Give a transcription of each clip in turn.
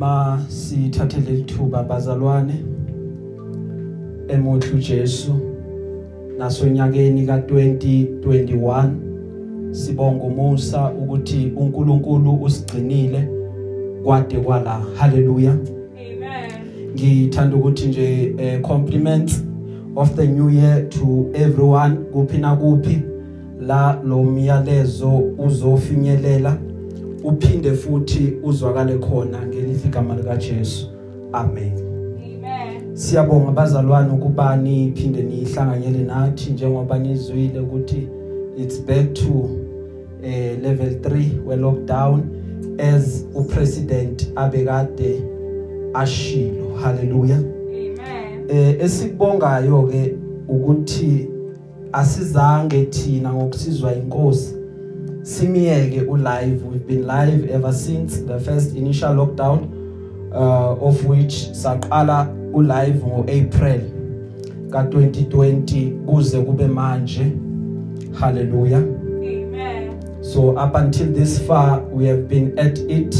ma sithathele lithuba bazalwane emuhlu Jesu. Nasonyakeni ka2021 sibonga umusa ukuthi uNkulunkulu usigcinile kwade kwala. Haleluya Amen. ngithanda ukuthi nje eh, compliments of the new year to everyone kuphi na kuphi la lo myalezo uzofinyelela uphinde futhi uzwakale khona ngelithi igama lika Jesu amen. Siyabonga bazalwane ukuba niphinde nihlanganyele nathi njengoba nizwile ukuthi it's back to eh level 3 we lockdown as upresident abekade ashilo. Haleluya Amen. eh esikubongayo ke ukuthi asizange thina ngokusizwa inkosi. Simiyeke ulive. We've been live ever since the first initial lockdown. Uh, of which saqala ulive ngoApril ka2020 kuze kube manje hallelujah Amen. so up until this far we have been at it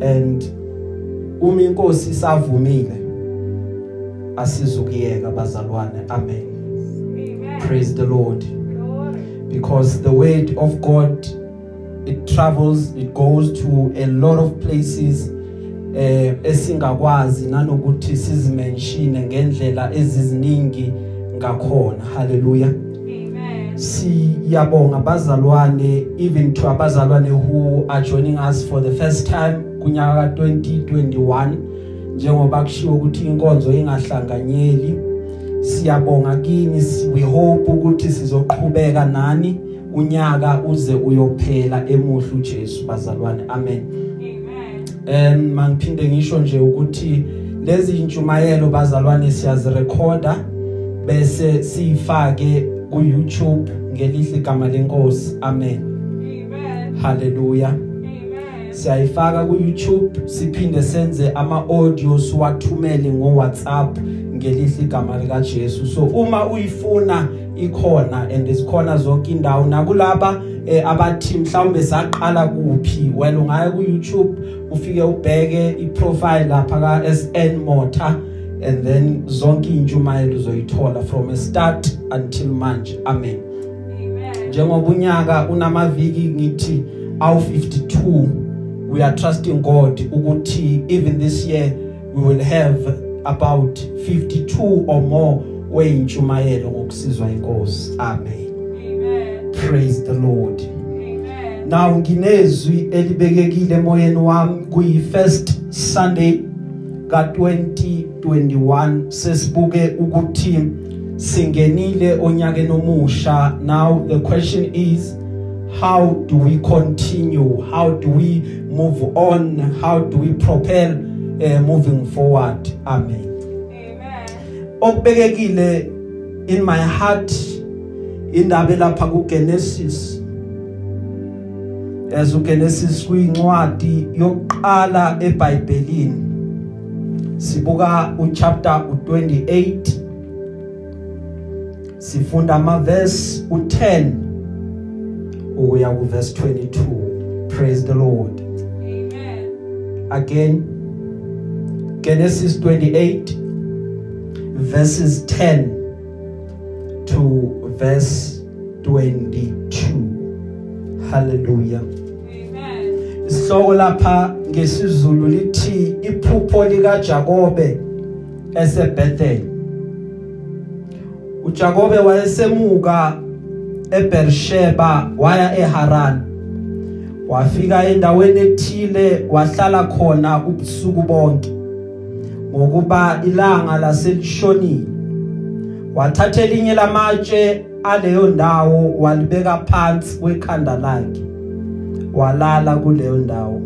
and uma inkosi savumile asizukiyeka bazalwane amen Amen. praise the lord Glory. because the word of god it travels it goes to a lot of places eh esingakwazi nanokuthi sizimenshine ngendlela eziziningi ngakhona. Hallelujah. Amen. siyabonga bazalwane even to abazalwane who are joining us for the first time kunyaka ka2021 njengoba kushiwo ukuthi inkonzo ingahlanganyeli. Siyabonga kini we hope ukuthi sizoqhubeka nani. Unyaka uze uyophela emuhlu Jesu bazalwane. Amen. Em mangiphinde ngisho nje ukuthi lezi intshumayelo bazalwane siyazirecorda bese siyifake ku YouTube ngelihle igama lenkosi amen Amen. haleluya Amen. siyayifaka ku YouTube siphinde senze ama audio siwathumele ngo WhatsApp ngelihle igama lika Jesu so uma uyifuna ikhona and isikhona zonke indawo nakulaba eh, abathi mhlawumbe saqala kuphi well ungaya ku YouTube ufike ubheke iprofile lapha ka SN Motor and then zonke intshumayelo uzoyithola from a start until manje amen Amen. njengoba unyaka unamaviki ngithi awu 52 we are trusting God ukuthi even this year we will have about 52 or more weyintshumayelo ngokusizwa inkosi amen Amen. praise the lord Amen. Now nginezwi elibekekile emoyeni wami kuyi first sunday ka2021 sesibuke ukuthi singenile onyakeni omusha. Now the question is how do we continue? How do we move on? How do we propel uh, moving forward? Amen. Amen. okubekekile in my heart indaba lapha ku Genesis as uGenesis kuyincwadi yokuqala eBhayibhelini. Sibuka uchapter u28 sifunda ama verse u10 ukuya ku verse 22 praise the lord. Amen. again Genesis 28 verses 10 to verse 22 hallelujah. Isihloko lapha ngesizulu lithi iphupho lika Jakobe eseBethel uJakobe wayesemuka eBersheba waya eHaran. Wafika endaweni ethile wahlala khona ubusuku bonke. Ngokuba ilanga laselishonile wathatha elinye lamatshe aleyo ndawo walibeka phansi kwekhanda lakhe. Walala kuleyo ndawo.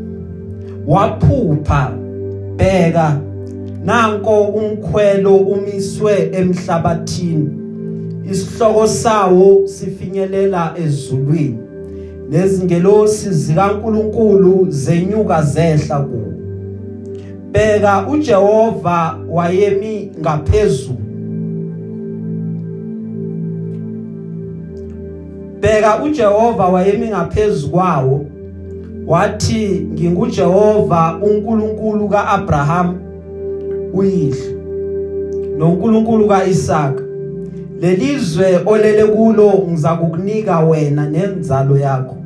Waphupha bheka nanko umkhwelo umiswe emhlabathini. Isihloko sawo sifinyelela ezulwini. Nezingelosi zikaNkuluNkulu zenyuka zehla kuwo. Bheka uJehova wayemi ngaphezulu. Bheka uJehova wayemi ngaphezulu kwawo. Wathi nginguJehova uNkulunkulu kaAbraham uyihlo noNkulunkulu kaIsaka. Lelizwe olele kulo ngizakukunika wena nenzalo yakho.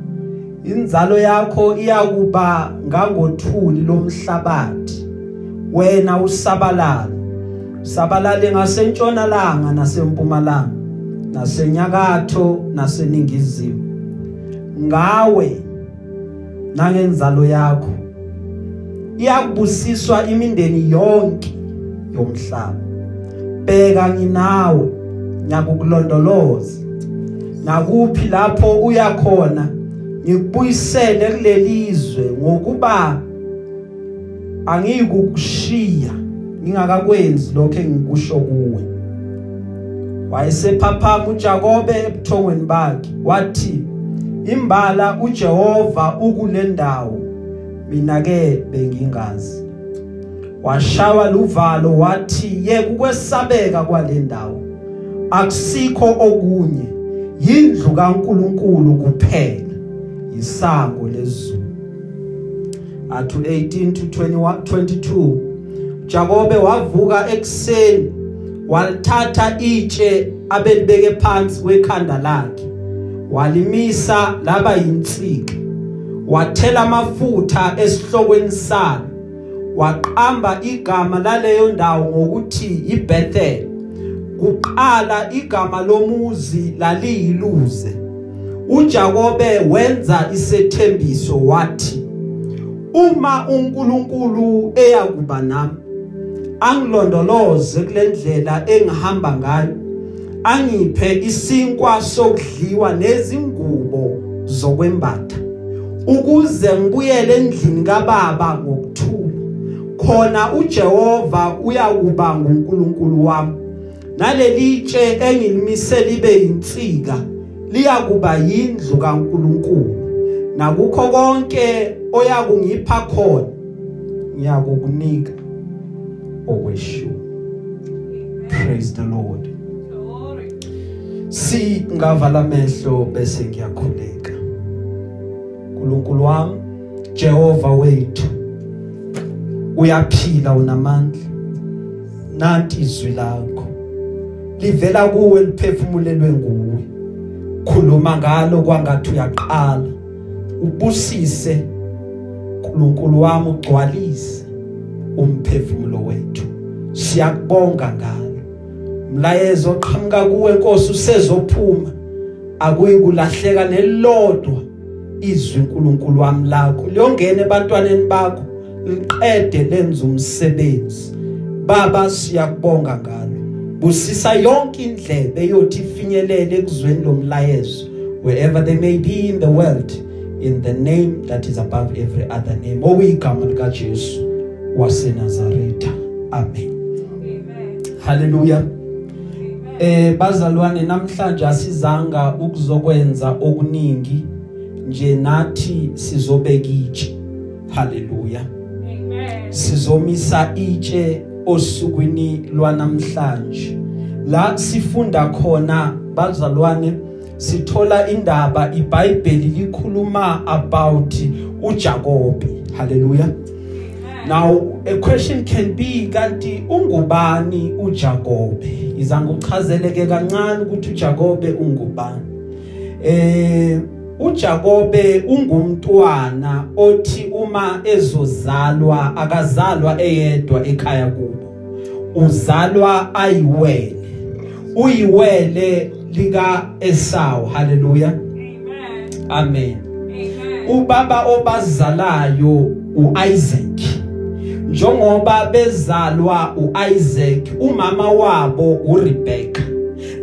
Inzalo yakho iyakuba ngangothuli lomhlabathi. Wena usabalala sabalale ngasentshonalanga nasempumalanga nasenyakatho naseningizimu. Ngawe nangenzalo yakho. Iyakubusiswa imindeni yonke yomhlaba. Bheka nginawe nyakukulondoloza nakuphi lapho uyakhona ngikubuyisele kulelizwe ngokuba angikukushiya ngingakakwenzi lokho engikusho kuwe. Wayesephaphama uJakobe ebuthongweni bakhe wathi imbala uJehova ukulendawo mina ke bengingazi. Washawa luvalo wathi yeke ukwesabeka kwalendawo akusikho okunye. Yindlu kaNkuluNkulu kuphela. Isango lezulu. Athu 18 to 21 22 Jakobe wavuka ekseni walithatha itshe abelibeke phansi kwekhanda lakhe. Walimisa laba yinsika wathela amafutha esihlokweni salo. Waqamba igama laleyo ndawo ngokuthi iBethel kuqala igama lomuzi laliyiluze. uJakobe wenza isethembiso wathi uma uNkulunkulu eyakuba nami angilondoloze kulendlela engihamba ngayo angiphe isinkwa sokudliwa nezingubo zokwembatha ukuze ngibuyele endlini kababa ngokuthula. Khona uJehova uyakuba nguNkulunkulu wami. Nalelitshe engilimise libe yinsika liyakuba yindlu kaNkulunkulu. Nakukho konke oyakungipha khona ngiyakukunika okweshu. Praise the lord. Singavala amehlo bese ngiyakhuleka. uNkulunkulu wami Jehova wethu uyaphila unamandla. Nanti izwi lakho livela kuwe liphefumulelwe nguwe. Khuluma ngalo kwangathi uyaqala ubusise. uNkulunkulu wami ugcwalise umphefumulo wethu. Siyakubonga ngalo. Umlayezo oqhamuka kuwe Nkosi usezophuma. Akuyi kulahleka nelodwa izwi uNkulunkulu wami lakho. Liyongena ebantwaneni bakho liqede lenza umsebenzi. Baba siyakubonga ngalo. Busisa yonke indlebe eyothi ifinyelele ekuzweni lomlayezo wherever they may be in the world in the name that is above every other name. Okuyigama lika Jesu waseNazaretha amen. Amen. haleluya Amen. Eh bazalwane namhlanje asizanga ukuzokwenza okuningi nje nathi sizobeka itshe haleluya Amen. sizomisa itshe osukwini lwanamhlanje la sifunda khona bazalwane sithola indaba iBhayibheli likhuluma about uJakobe haleluya Amen. Now a question can be kanti ungubani uJakobe? Izange uchazeleke kancane ukuthi uJakobe ungubani. Eh uJakobe ungumntwana othi uma ezozalwa akazalwa eyedwa ekhaya kubo. Uzalwa ayiwele. Uyiwele lika Esau. Hallelujah. Amen. Amen. Amen. ubaba obazalayo uIsaac njengoba bezalwa uIsaac umama wabo uRebecca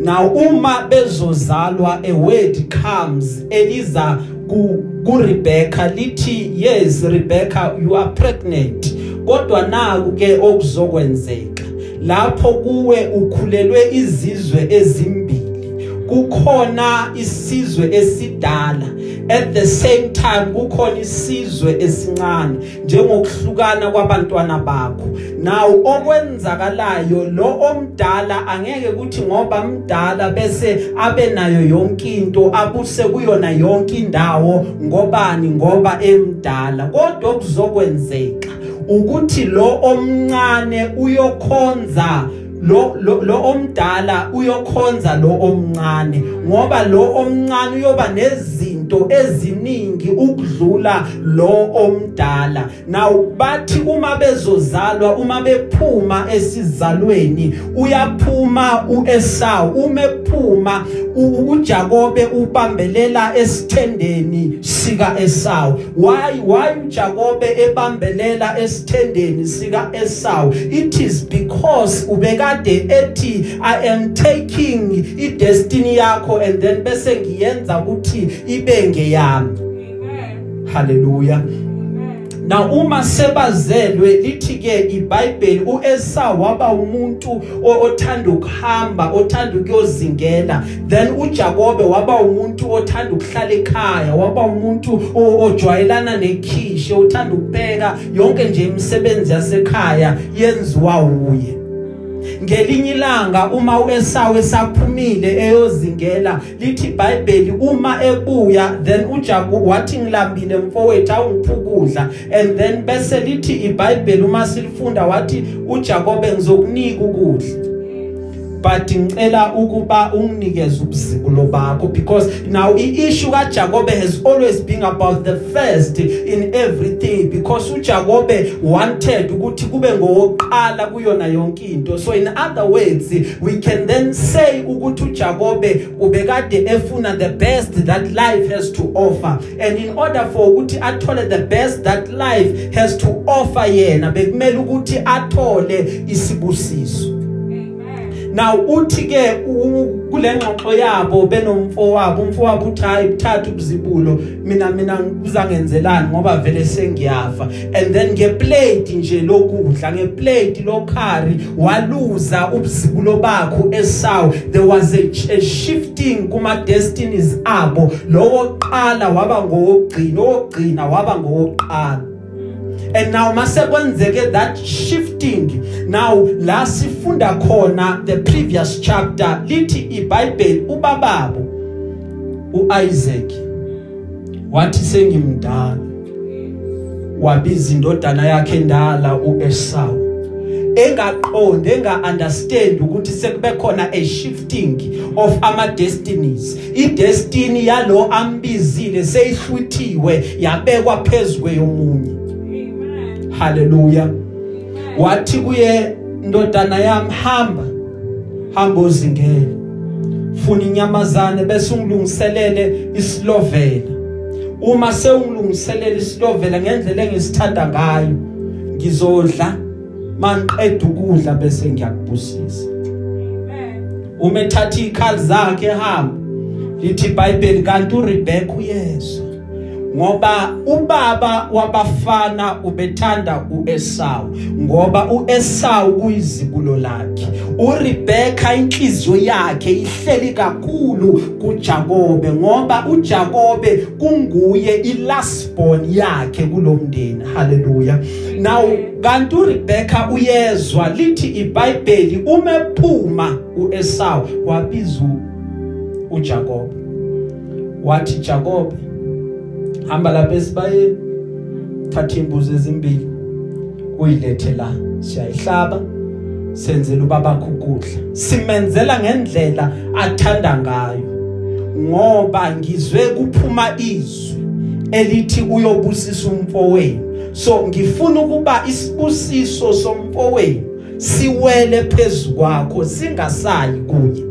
now uma bezozalwa a word comes eliza ku kuRebecca lithi yes Rebecca you are pregnant. Kodwa naku ke okuzokwenzeka lapho kuwe ukhulelwe izizwe ezimbili kukhona isizwe esidala at the same time kukhona isizwe esincane njengokuhlukana kwabantwana bakho. Now okwenzakalayo lo omdala angeke kuthi ngoba mdala bese abe nayo yonke into abuse kuyona yonke indawo. Ngobani? Ngoba emdala. Kodwa okuzokwenzeka ukuthi lo omncane uyokhonza lo, lo omdala uyokhonza lo omncane. Ngoba lo omncane uyoba nezinto eziningi ukudlula lo omdala. Now bathi uma bezozalwa uma bephuma esizalweni uyaphuma uEsau uma ephuma uJakobe ubambelela esithendeni sika Esau why why uJakobe ebambelela esithendeni sika Esau it is because ubekade ethi i am taking i destiny yakho and then bese ngiyenza ukuthi ibe ngeyami Amen. hallelujah Amen. na uma sebazelwe lithi ke iBhayibheli uEsau waba umuntu o- othanda ukuhamba othanda ukuyozingela then uJakobe waba umuntu othanda ukuhlala ekhaya waba umuntu o- ojwayelana nekhishe othanda ukubheka yonke nje imisebenzi yasekhaya yenziwa uye ngelinye ilanga uma uEsau esaphumile eyozingela lithi iBhayibheli uma ebuya then uJakob wathi ngilambile mfowethu awungiphukudla. And then bese lithi iBhayibheli uma silifunda wathi uJakobe ngizokunika ukudla. But ngicela ukuba unginikeze ubuzibulo bakho because now iissue kaJakobe has always been about the first in everything because uJakobe wanted ukuthi kube ngowoqala kuyona yonke into so in other words we can then say ukuthi uJakobe ubekade efuna the best that life has to offer and in order for ukuthi athole the best that life has to offer yena bekumele ukuthi athole isibusiso Amen. Now uthi ke u- kule ngxoxo yabo benomfowabo umfowabo uthi hayi uthatha ubuzibulo mina mina uzangenzelani ngoba vele sengiyafa. And then ngeplate nje lokudla ngeplate lokhari waluza ubuzibulo bakho Esau there was a, a shifting kuma destinies abo. Lowo qala waba ngowogcina owogcina waba ngowoqala and now mase kwenzeke that shifting now la sifunda khona the previous chapter lithi iBhayibheli ubababo uIsaac wathi sengimdala. Wabiza indodana yakhe endala uEsau engaqonde enga understand ukuthi sekube khona a shifting of ama destinies i destiny yalo ambizile seyihlwithiwe yabekwa phezwe yomunye Amen. Haleluya wathi kuye ndodana yami hamba hamba uzingele. Funa inyamazane bese ungilungiselele isilovela. Uma sewungilungiselele isilovela ngendlela engisithanda ngayo ngizodla manqeda ukudla bese ngiyakubusisa. Uma ethatha ikhali zakhe ehamba lithi iBhayibheli kanti uRebecca uyezwa ngoba ubaba wabafana ubethanda uEsau ngoba uEsau kuyizibulo lakhe. uRebecca inhliziyo yakhe ihleli kakhulu kuJakobe ngoba uJakobe kunguye ilast born yakhe kulomndeni. Haleluya. Now kanti uRebecca uyezwa lithi iBhayibheli uma ephuma uEsau wabiza u- uJakob wathi Jakob hamba lapha esibayeni thatha imbuzi ezimbili. Uyilethe la siyayihlaba senzele ubabakho ukudla. Simenzela ngendlela athanda ngayo ngoba ngizwe kuphuma izwi elithi uyobusisa umfowenu. So ngifuna ukuba isibusiso somfowenu siwele phezukwakho singasayi kuye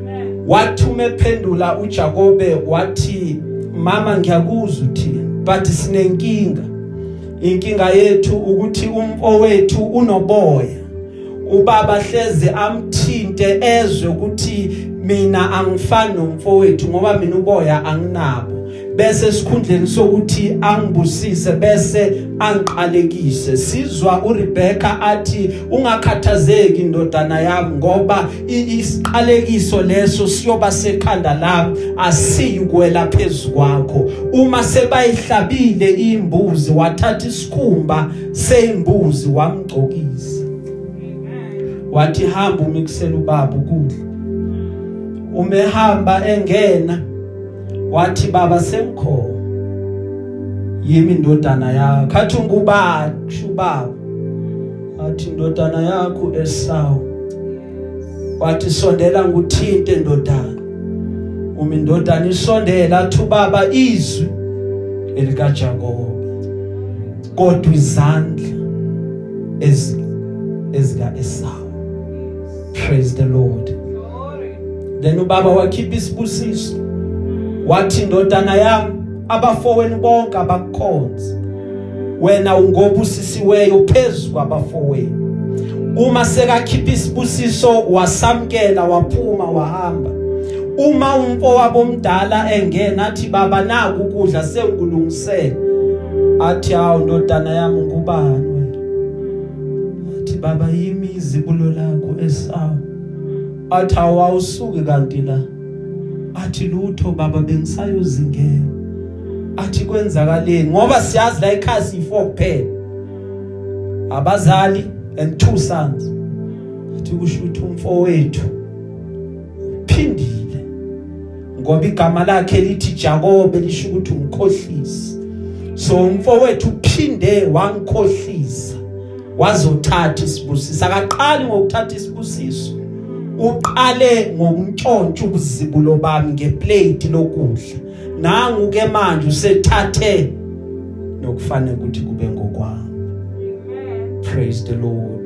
Amen. wathi umephendula uJakobe wathi mama ngiyakuzwa uthini but sinenkinga. Inkinga yethu ukuthi umfowethu unoboya. Ubaba hleze amthinte ezwe ukuthi mina angifani nomfowethu ngoba mina uboya anginabo. Bese sikhundleni sokuthi angibusise bese angiqalekise. Sizwa uRebecca athi ungakhathazeki indodana yami ngoba isiqalekiso leso siyoba sekhanda lami. Asiyukwela phezukwakho uma sebayihlabile imbuzi wathatha isikhumba sembuzi wamgcokisa. Wathi hamba umikusela ubaba ukudla. Umehamba engena wathi baba semkho yimi indodana yakho kathi ungubani kusho ubaba. Wathi indodana yakho esawu. Wathi sondela nguthinte indodana. Uma indodana isondela athi ubaba izwi elika Jacob kodwa izandla ez ezika Esau praise the lord. Glory. then ubaba wakhipha isibusiso. Wathi indodana yami abafowenu bonke abakukhonza wena ungobusisiweyo phezulu kwabafowenu. Uma sekakhipha isibusiso wasamkela waphuma wahamba. Uma umfowabo omdala engena athi baba naku ukudla sengikulungisele athi hawo ndodana yami ngubani wena? Athi baba yimi izibulo lakho esawu athi awawusuke kanti la. Athi lutho baba bengisayozingena athi kwenzakaleni ngoba siyazi la ekhaya siyi4 kuphela abazali and two sons. Athi kusho ukuthi umfowethu phindile ngoba igama lakhe lithi Jacob lisho ukuthi umkhohlisi. So umfowethu uphinde wangikhohlisa wazothatha isibusiso akaqali ngokuthatha isibusiso. Uqale ngokuntshontsha ubuzibulo bami ngeplate lokudla. Nangu ke manje usethathe. Nokufanele ukuthi kube ngokwami. Praise the lord.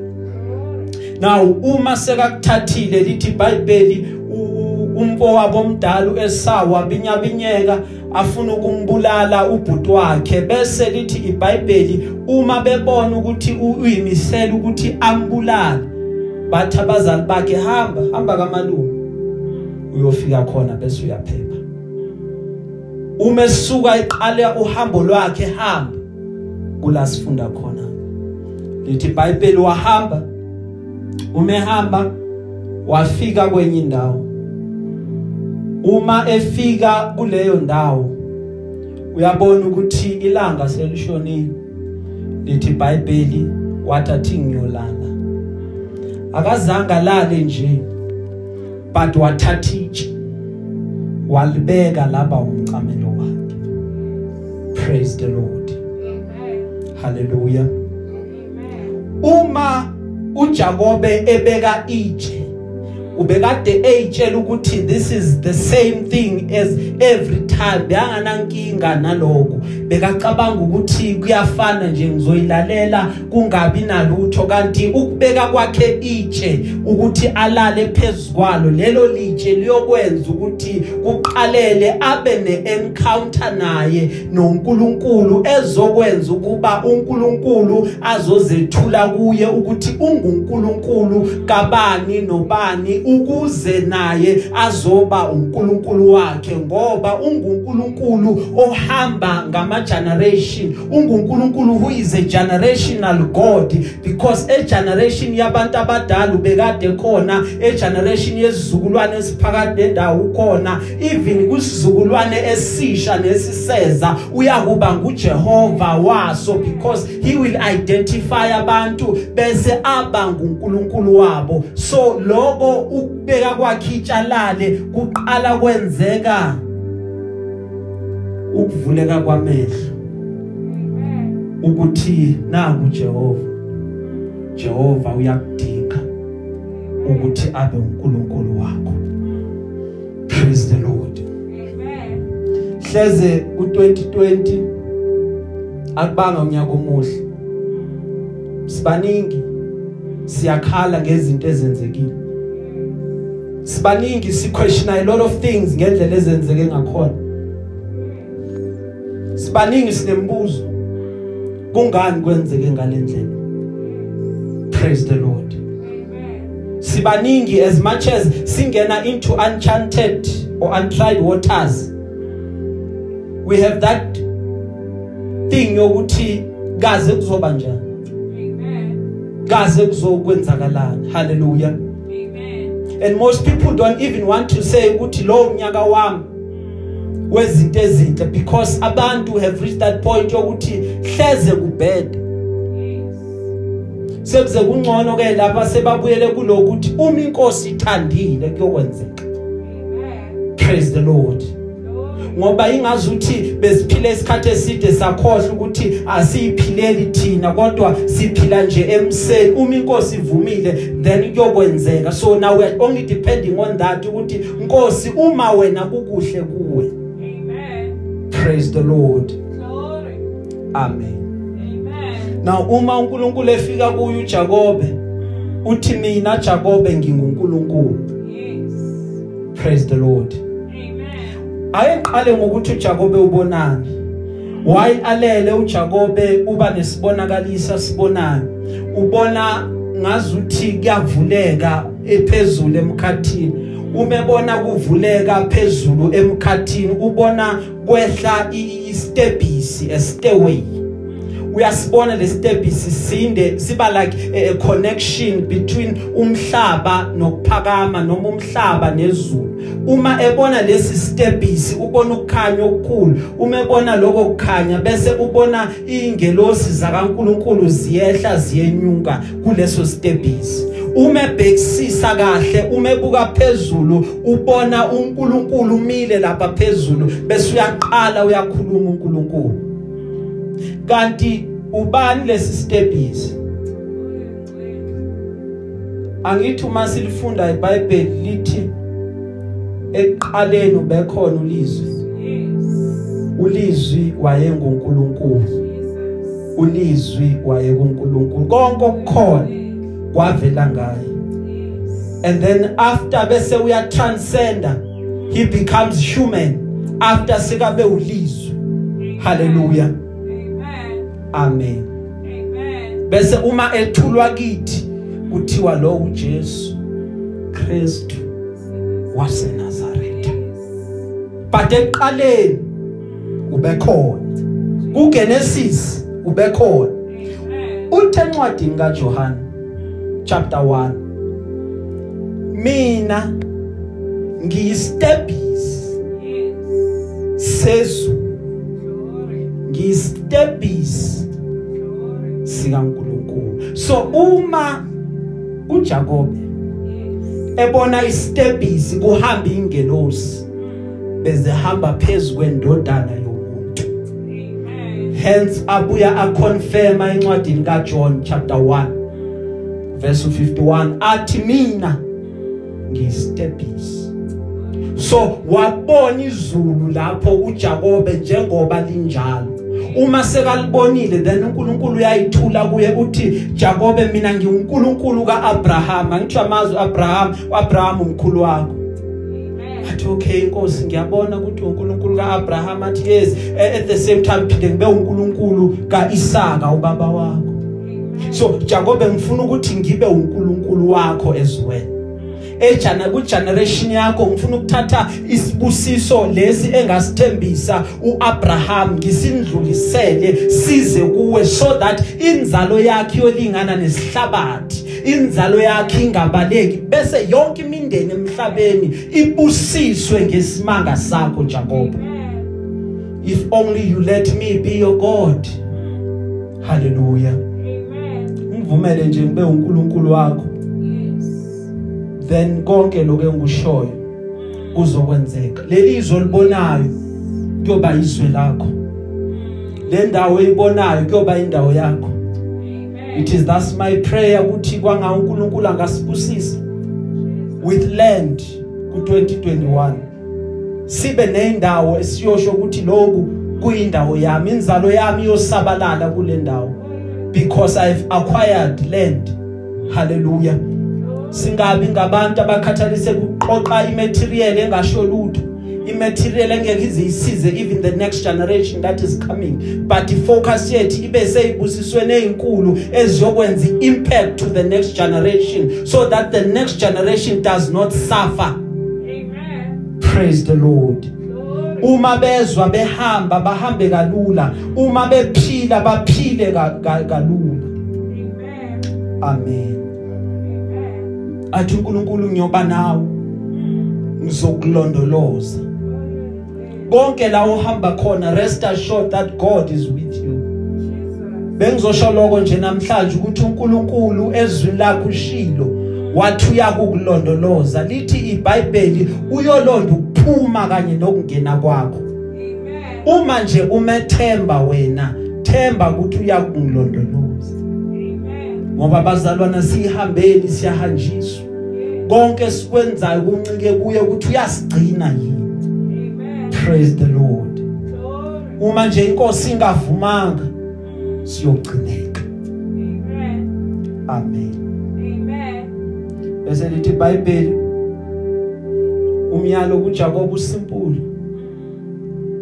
Now uma sekakuthathile lithi iBhayibheli umfowabo omdala uEsau wabinyabinyeka afuna ukumbulala ubhuti wakhe. Bese lithi iBhayibheli uma bebona ukuthi uyimisela ukuthi ambulale bathi abazali bakhe hamba hamba kamalume. Uyofika khona bese uyaphepha. Uma esuka iqale uhambo lwakhe hamba. Kula sifunda khona. Lithi iBhayibheli wahamba. Umehamba wafika kwenye indawo. Uma efika kuleyo ndawo uyabona ukuthi ilanga selishonile. Lithi iBhayibheli wathi athi ngiyolala akazange lale nje but wathatha itshe walibeka laba umcamelo wakhe praise the lord Amen. hallelujah Amen. uma uJakobe ebeka itshe ubekade eyitshela ukuthi this is the same thing as every time. Beyanganankinga naloko bekacabanga ukuthi kuyafana nje ngizoyilalela kungabi nalutho. Kanti ukubeka kwakhe itshe ukuthi alale phezkwalo lelo litshe liyokwenza ukuthi kuqalele abe neencounter naye noNkulunkulu ezokwenza ukuba uNkulunkulu azozethula kuye ukuthi unguNkulunkulu kabani nobani ukuze naye azoba uNkulunkulu wakhe ngoba unguNkulunkulu ohamba ngama generation unguNkulunkulu who is a generational god because a generation yabantu abadala ubekade khona a generation yesizukulwane esiphakathi nendawo ukhona even kusizukulwane esisha nesiseza uyakuba nguJehova waso because he will identify abantu bese aba nguNkulunkulu wabo. So lokho ukubeka kwakhe itshalale kuqala kwenzeka ukuvuleka kwamehlo. Ukuthi nangu Jehova. Jehova uyakudinga ukuthi abe uNkulunkulu wakho. Praise the lord. Amen. hleze u2020 akubanga unyaka omuhle. Sibaningi siyakhala ngezinto ezenzekile. Sibaningi siquestion a lot of things ngendlela ezenzeke ngakhona sibaningi sinembuzo kungani kwenzeke ngalendlela praise the lord Amen. sibaningi as much as singena into uncharted or untried waters we have that thing yokuthi kaze kuzoba njani Amen. kaze kuzokwenzakalani hallelujah Amen. And most people don't even want to say ukuthi lo unyaka wami wezinto ezinhle because abantu have reached that point yokuthi hleze kubhede Yes. sekuze kungcono ke lapha sebabuyele kulokuthi uma inkosi ithandile kuyokwenzeka. Praise the lord. Ngoba ingazuthi besiphile isikhathi eside sakhohle ukuthi asiyiphileli thina kodwa siphila nje emseni. Uma inkosi ivumile then kuyokwenzeka so now we are only depending on that ukuthi inkosi uma wena kukuhle kuwe Amen. praise the lord Glory. amen Amen. now uma uNkulunkulu efika kuyo uJakobe uthi mina Jakobe nginguNkulunkulu Yes. praise the lord Amen. ayeqale ngokuthi uJakobe ubonani why alele uJakobe uba nesibonakalisa sibonayo ubona ngazuthi kuyavuleka ephezulu emkhathini umebona kuvuleka phezulu emkhathini ubona kwehla istebhisi a stairway uyasibona le stebhisi sinde siba like a, connection between umhlaba nokuphakama noma umhlaba nezulu. Uma ebona lesi stebhisi ubona ukukhanya okukhulu. Uma ebona lokho kukhanya bese ubona ingelosi zakaNkuluNkulu ziyehla ziyenyuka kuleso stebhisi uma ebhekisisa kahle uma ebuka phezulu ubona uNkulunkulu umile lapha phezulu bese uyaqala uyakhuluma uNkulunkulu. Kanti ubani lesi stebhisi angithi uma silifunda iBhayibheli lithi eqaleni ubekhona ulizwi. Ulizwi wayenguNkulunkulu. Ulizwi wayekuNkulunkulu konke okukhona kwavela ngaye. And then after bese uya transcender he becomes human. After sekabe ulizwi. Hallelujah. Amen. amen Amen. bese uma ethulwa kithi kuthiwa lo uJesu Kristu waseNazaretha but eqaleni ubekhona kuGenesis ubekhona Amen. uthe encwadini kaJohn chapter 1 mina ngiyistebhisi Yes. sezulu Glory. sikaNkuluNkulu so uma uJakobe Yes. ebona istebhisi kuhamba ingelosi bezehamba phezulu kwendodana yomuntu hence abuya aconfirma encwadini kaJohn chapter 1 verse 51 athi mina ngiyistebhisi so wabona izulu lapho uJakobe njengoba linjalo uma sekalibonile then uNkulunkulu uyayithula kuye uthi Jakobe mina ngiuNkulunkulu kaAbraham angithi amazwi Abraham uAbraham umkhulu wakho. Amen. athi okay inkosi ngiyabona ukuthi uNkulunkulu kaAbraham athi yes eh, at the same time phinde ngibe uNkulunkulu kaIsaka ubaba wakho. So Jakobe ngifuna ukuthi ngibe uNkulunkulu wakho as well. Ejana ku generation yakho ngifuna ukuthatha isibusiso lesi engasithembisa uAbraham ngisindlulisele size kuwe so that inzalo yakhe yolingana nesihlabathi inzalo yakhe ingabaleki bese yonke imindeni emhlabeni ibusiswe ngesimanga sakho Jacob if only you let me be your God. Hallelujah. Amen. ungivumele nje ngibe uNkulunkulu wakho. Then konke lokho engikushoyo kuzokwenzeka. Lelizwe libonayo kuyoba izwe lakho. Le ndawo eyibonayo kuyoba indawo yakho. Amen. it is thus my prayer ukuthi kwanga uNkulunkulu angasibusisa with land ku2021 sibe nendawo esiyosho ukuthi lokhu kuyindawo yami inzalo yami yosabalala kule ndawo because i've acquired land. Hallelujah. Singabi ngabantu abakhathalise kuqoqa imaterial engasho lutho imaterial engeke izisize even the next generation that is coming but ifocus yethu ibe seyibusisweni ezinkulu eziyokwenza impact to the next generation so that the next generation does not suffer Amen. praise the lord Glory. uma bezwa behamba bahambe kalula uma bephila baphile ka- ka- kalula Amen. amen Amen. Athi uNkulunkulu ngiyoba nawe ngizokulondoloza konke la uhamba khona rest assured that God is with you Jesus. bengizosho lokho nje namhlanje ukuthi uNkulunkulu ezwini lakho ushilo wathi uyakukulondoloza lithi iBhayibheli uyolonda ukuphuma kanye nokungena kwakho Amen. uma nje umethemba wena themba ukuthi uyakungilondoloza Amen. Ngoba bazalwana sihambeli siyahanjiswa konke sikwenzayo kuncike kuye ukuthi uyasigcina yini Amen. praise the lord Glory. uma nje inkosi ingavumanga siyogcineka Amen. amen Amen. bese lithi iBhayibheli umyalo kuJakob usimple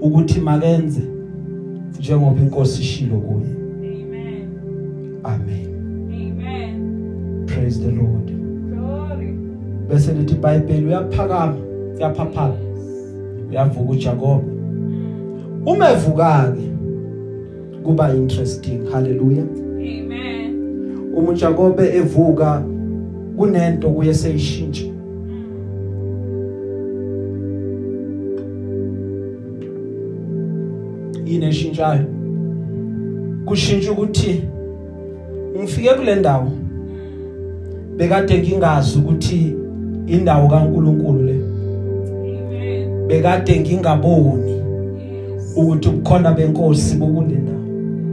ukuthi makenze njengoba inkosi ishilo kuye Amen. amen Amen. Praise the lord. Bese lithi iBhayibheli uyaphakama uyaphaphama. Uyavuka uJakob uma evuka ke kuba interesting. Hallelujah. Amen. uma uJakob evuka kunento kuye seyishintsha yini eshintshayo? Kushintsha ukuthi ngifike kule ndawo. Bekade ngingazi ukuthi indawo kaNkuluNkulu le. Bekade ngingaboni ukuthi ubukhona benkosi bokule ndawo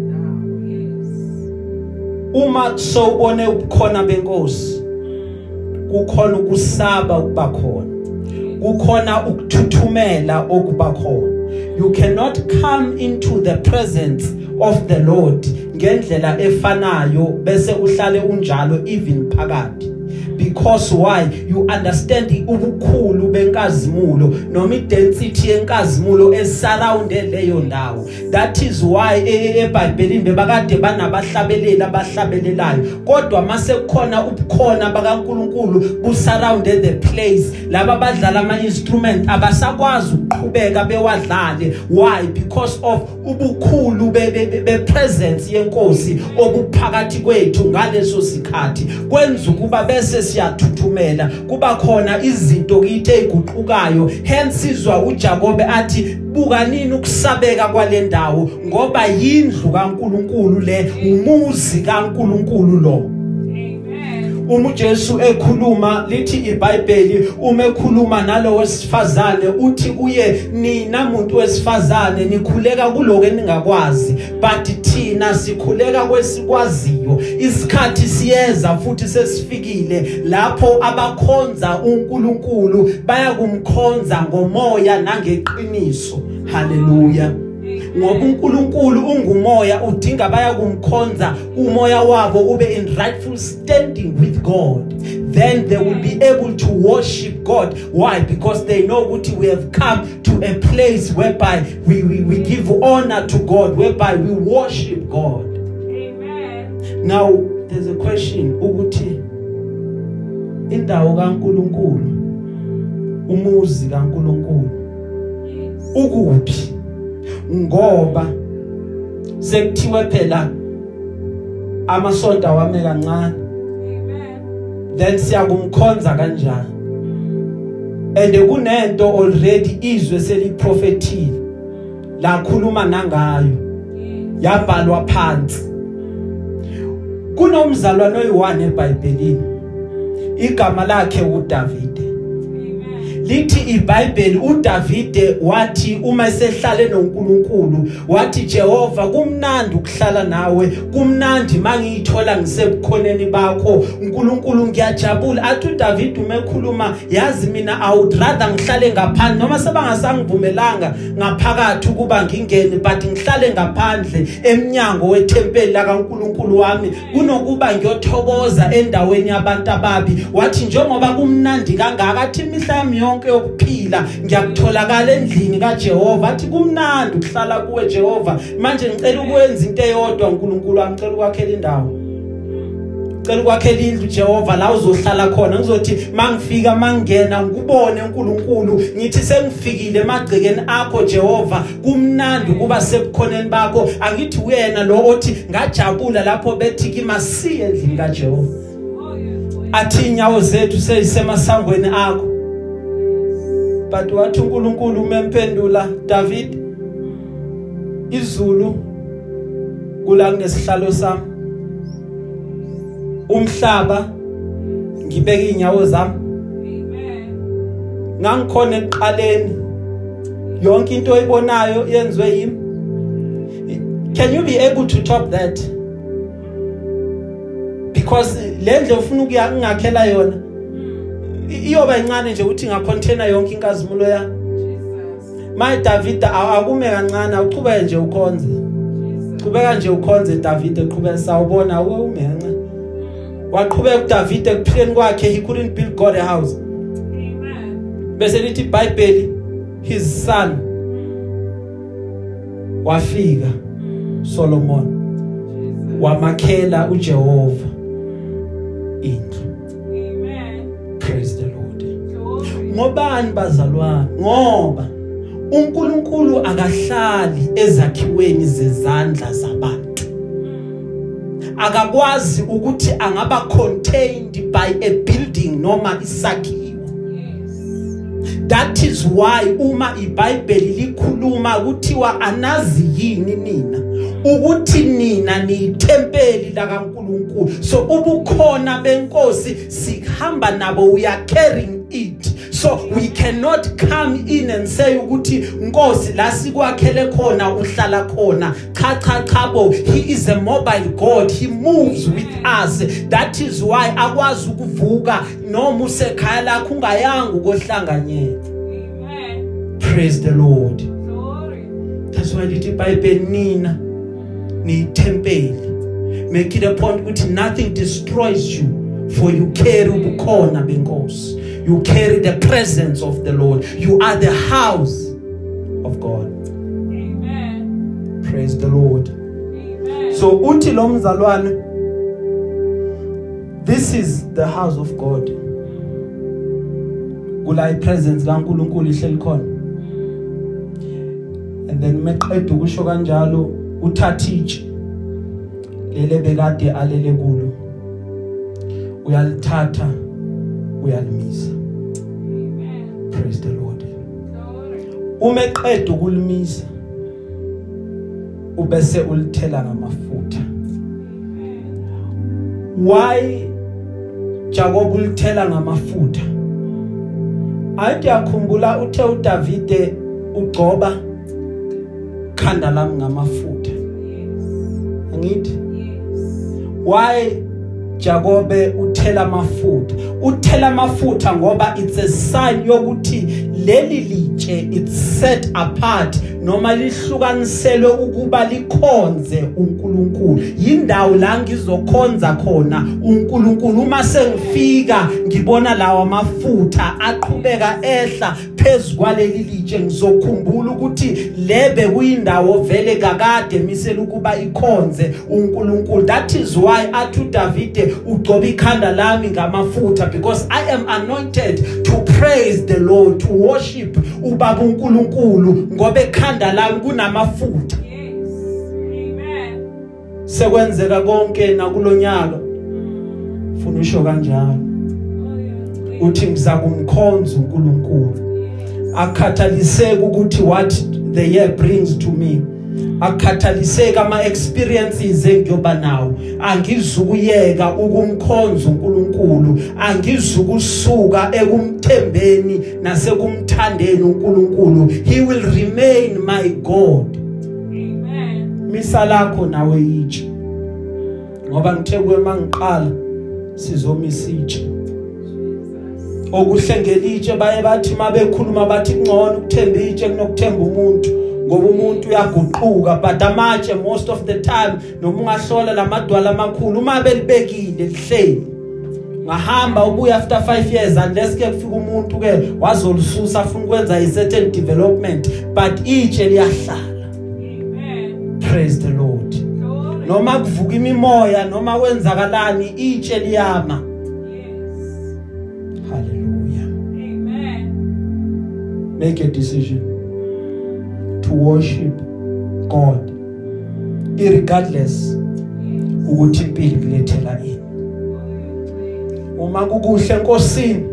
Now, yes. uma sowubone ubukhona benkosi kukhona ukusaba ukuba khona. Kukhona ukuthuthumela okuba khona. You cannot come into the presence of the Lord ngendlela efanayo bese uhlale unjalo even phakathi. Because why? You understand ubukhulu benkazimulo noma idensity yenkazimulo esurrounde leyo ndawo. That is why eBhayibhelini bebakade banabahlabeleli abahlabelelayo. Kodwa mase kukhona ubukhona bakaNkuluNkulu busurround the place. Laba badlala ama instrument abasakwazi ukuqhubeka bewadlale. Why? Because of ubukhulu be, be, be, be presence yenkosi obuphakathi kwethu ngaleso sikhathi. Kwenza ukuba bese siyathuthumela kuba khona izinto kithi eziguqukayo hence sizwa uJakobe athi buka nini ukusabeka kwale ndawo ngoba yindlu kaNkuluNkulu le umuzi kaNkuluNkulu lo. Uma uJesu ekhuluma lithi iBhayibheli uma ekhuluma nalo wesifazane uthi kuye nina umuntu wesifazane nikhuleka kuloko eningakwazi but thina sikhuleka kwesikwaziyo. Isikhathi siyeza futhi sesifikile lapho abakhonza uNkulunkulu baya kumkhonza ngomoya nangeqiniso. Haleluya. Ngoba uNkulunkulu ungumoya udinga baya kumkhonza umoya wabo ube in rightful standing with God. Then they will be able to worship God. Why? Because they know ukuthi we have come to a place whereby we we, we give honor to God whereby we worship God. Amen. now there's a question ukuthi indawo kaNkulunkulu umuzi kaNkulunkulu ukuphi? Ngoba sekuthiwe phela amasonto awame kancane. Then siyakumkhonza kanjani? And kunento already izwe seliprofetile lakhuluma nangayo. Yes. yabhalwa phansi. Kunomzalwane oyi1 eBhayibhelini. Igama lakhe uDavide. Lithi iBhayibheli uDavide wathi uma esehlale noNkulunkulu wathi Jehova kumnandi ukuhlala nawe kumnandi mangiyithola ngisebukhoneni bakho. uNkulunkulu ngiyajabula. Athi uDavide umekhuluma yazi mina I would rather ngihlale ngaphandle noma sebangasangivumelanga ngaphakathi ukuba ngingene but ngihlale ngaphandle eminyango wethempeli lakaNkulunkulu wami. Kunokuba ngiyothokoza endaweni yabantu ababi. Wathi njengoba kumnandi kangaka athi imihla yami yonke yokuphila ngiyakutholakala endlini kaJehova. Athi kumnandi ukuhlala kuwe Jehova. Manje ngicela ukwenza into eyodwa uNkulunkulu angicela ukwakhela indawo. Cela ukwakhela indlu Jehova la uzohlala khona. Ngizothi mangifika mangena ngikubone uNkulunkulu ngithi sengifikile emagcekeni akho Jehova. Kumnandi kuba sebukhoneni bakho. Angithi uyena lo othi ngajabula lapho bethi kimi siye endlini kaJehova. Oh, yes. Oh, yes. athi inyawo zethu seyisemasangweni akho. But wathi uNkulunkulu umemphendula David izulu kula kunesihlalo sami umhlaba ngibeka inyawo zami ngangikhona ekuqaleni. Yonke into oyibonayo yenziwe yimi. Can you be able to top that? Because lendle ufuna ukuya ngingakhela yona. Iyoba incane nje ukuthi ngacontainer yonke inkazimulo ya Jesus. my David aw- akume kancane uqhubeke nje ukhonze Jesus. qhubeka nje ukhonze David eqhubeka sawubona awume kancane waqhubeka uDavid ekuphileni kwakhe he couldn't build God a house Amen. bese lithi iBhayibheli his son wafika Solomon Jesus. wamakhela uJehova ngobani bazalwane? Ngoba uNkulunkulu akahlali ezakhiweni zezandla zabantu. Akakwazi ukuthi angaba contained by a building noma isakhiwo. That is why uma iBhayibheli likhuluma kuthiwa anazi yini nina ukuthi nina niyithempeli la kaNkuluNkulu so ubukhona benkosi sihamba nabo we are carrying it. So we cannot come in and say ukuthi nkosi la sikwakhele khona uhlala khona. Cha cha cha bo he is a mobile god. He moves with us. That is why akwazi ukuvuka. Noma usekhaya lakho ungayanga ukohlanganyela Amen. praise the lord. Glory. that's why lithi iBhayibheli nina niyithempeli. Make it a point ukuthi nothing destroys you for you carry ubukhona benkosi. You carry the presence of the lord. You are the house of god. Amen. praise the lord. Amen. so uthi lo mzalwane this is the house of god. Kula ipresence kaNkuluNkulu ihleli khona. And then meqeda ukusho kanjalo uthatha itshe lele bekade alele kulo uyalithatha. Uyalimisa Amen. praise the lord Glory. uma eqeda ukulimisa ubese ulithela ngamafutha why Jacob ulithela ngamafutha athi yakhumbula uthe uDavide ugcoba khanda lami ngamafutha Yes. ngithi Yes. why Jakobe uthela amafutha. Uthela amafutha ngoba it's a sign yokuthi leli litshe it's set apart. Noma lihlukaniselwe ukuba likhonze uNkulunkulu yindawo la ngizokhonza khona uNkulunkulu uma sengifika ngibona lawa amafutha aqhubeka ehla phezukwaleli litshe ngizokhumbula ukuthi lebe kuyindawo vele kakade misela ukuba ikhonze uNkulunkulu that is why athu David ugcoba ikhanda lami ngamafutha because I am anointed to praise the Lord to worship ubaba uNkulunkulu ngoba ekhanda lami kunamafutha Yes. Amen. Sekwenzeka konke nakulonyaka. Ufuna usho kanjalo. Uthi ngizakumkhonza uNkulunkulu. Yes. akhathaliseke ukuthi what the year brings to me. Akhathaliseke ama experiences engiyoba nawo. Angizukuyeka ukumkhonza uNkulunkulu. Angizukusuka ekumthembeni nasekumthandeni uNkulunkulu. He will remain my god. Misa lakho nawe yitshe ngoba ngithe kuwe mangiqala sizomisa itshe Jesus. okuhlengela itshe baye bathi mabekhuluma bathi kungcono ukuthemba itshe kunokuthemba umuntu ngoba umuntu uyaguquka but amatshe most of the time noma ungahlola lamadwala amakhulu uma belibekile lihleli ngahamba ubuya after 5 years unless ke kufika umuntu ke wazolisusa afuna ukwenza i certain development but itshe liyahlala. Praise the lord noma kuvuka imimoya noma kwenzakalani itshe liyama Yes. hallelujah Amen. make a decision to worship God irregardless ukuthi impilo kulethela ini uma kukuhle enkosini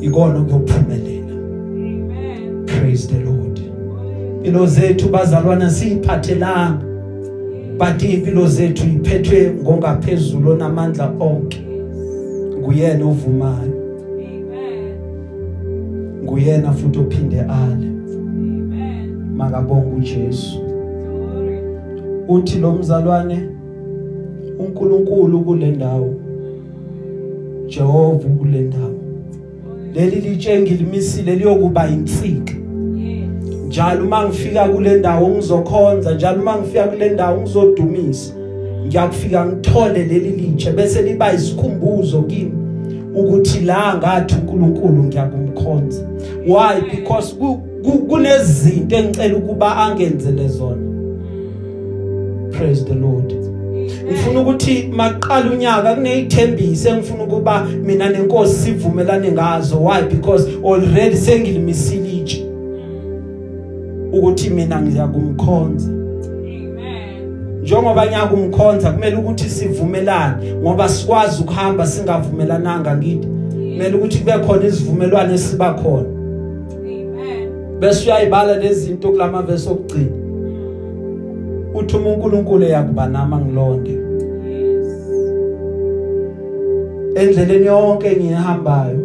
ikona kuyophumelela Amen. praise the lord impilo zethu bazalwana siyiphathelanga but impilo zethu iphethwe ngongaphezulu namandla onke nguyena ovumayo Amen. nguyena futhi ophinde ale Amen. makabonga uJesu uthi lo mzalwane uNkulunkulu kule ndawo Jehova kule ndawo leli litshe ngilimisile liyokuba insika. Njalo uma ngifika kule ndawo ngizokhonza njalo uma ngifika kule ndawo ngizodumisa ngiyakufika ngithole leli litshe bese liba isikhumbuzo kimi ukuthi la ngathi uNkulunkulu ngiyakumkhonza. Why? Because ku- ku- kunezinto engicela ukuba angenzele zona. Praise the lord. Ngifuna ukuthi maqala unyaka kuneyithembiso engifuna ukuba mina nenkosi sivumelane ngazo. Why? Because already sengilimisile itshe ukuthi mina ngiyakumkhonza Amen. njengoba ngiyakumkhonza kumele ukuthi sivumelane ngoba sikwazi ukuhamba singavumelananga ngithi kumele ukuthi kube khona isivumelwano esiba khona Amen. bese uyayibala lezi zinto kulama verse okugcina uthi uNkulunkulu eyakuba nama ngilonde Yes. endleleni yonke engihambayo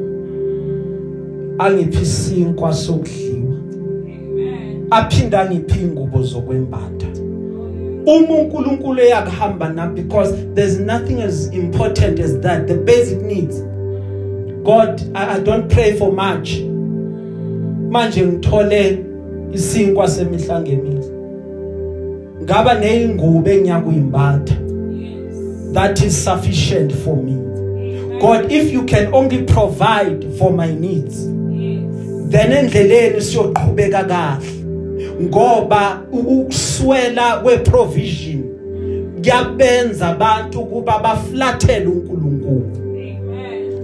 angiphi isinkwa sokudliwa Amen. Aphinda angiphi ingubo zokwembatha uma uNkulunkulu eyakuhamba nami because there's nothing as important as that the basic needs God I, I don't pray for much manje ngithole isinkwa semihla ngemihla ngaba nezingubo engiyakuyimbatha Yes. that is sufficient for me Amen. God if you can only provide for my needs Yes. then endleleni siyoqhubeka kahle ngoba ukuswela kweprovision kuyabenza abantu kuba baflathele uNkulunkulu.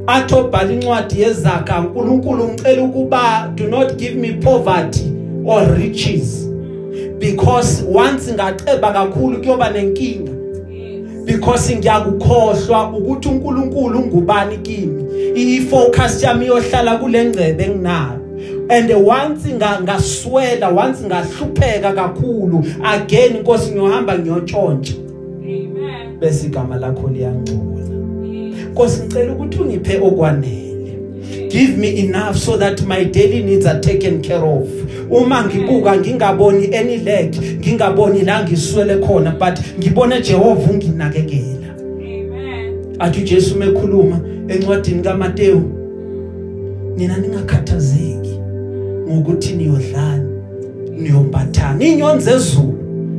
Athi obhala incwadi yezakha uNkulunkulu ngicela ukuba do not give me poverty or riches because once ngaceba kakhulu kuyoba nenkinga. Because ngiyakukhohlwa ukuthi uNkulunkulu ungubani kimi. I-focus yami yohlala kule ngcebe enginayo. And once nga ngaswela once ngahlupheka kakhulu again inkosi ngiyohamba ngiyotshontsha Amen. bese igama lakho liyangcola. Yes. Nkosi ngicela ukuthi ungiphe okwanele. Give me enough so that my daily needs are taken care of. Uma ngibuka ngingaboni any lack ngingaboni la ngiswele khona but ngibone Jehova unginakekela. Amen. athi uJesu mekhuluma encwadini kaMateyu nina ningakhathazeki. Ngokuthi niyodlani niyombathana. Inyoni zezulu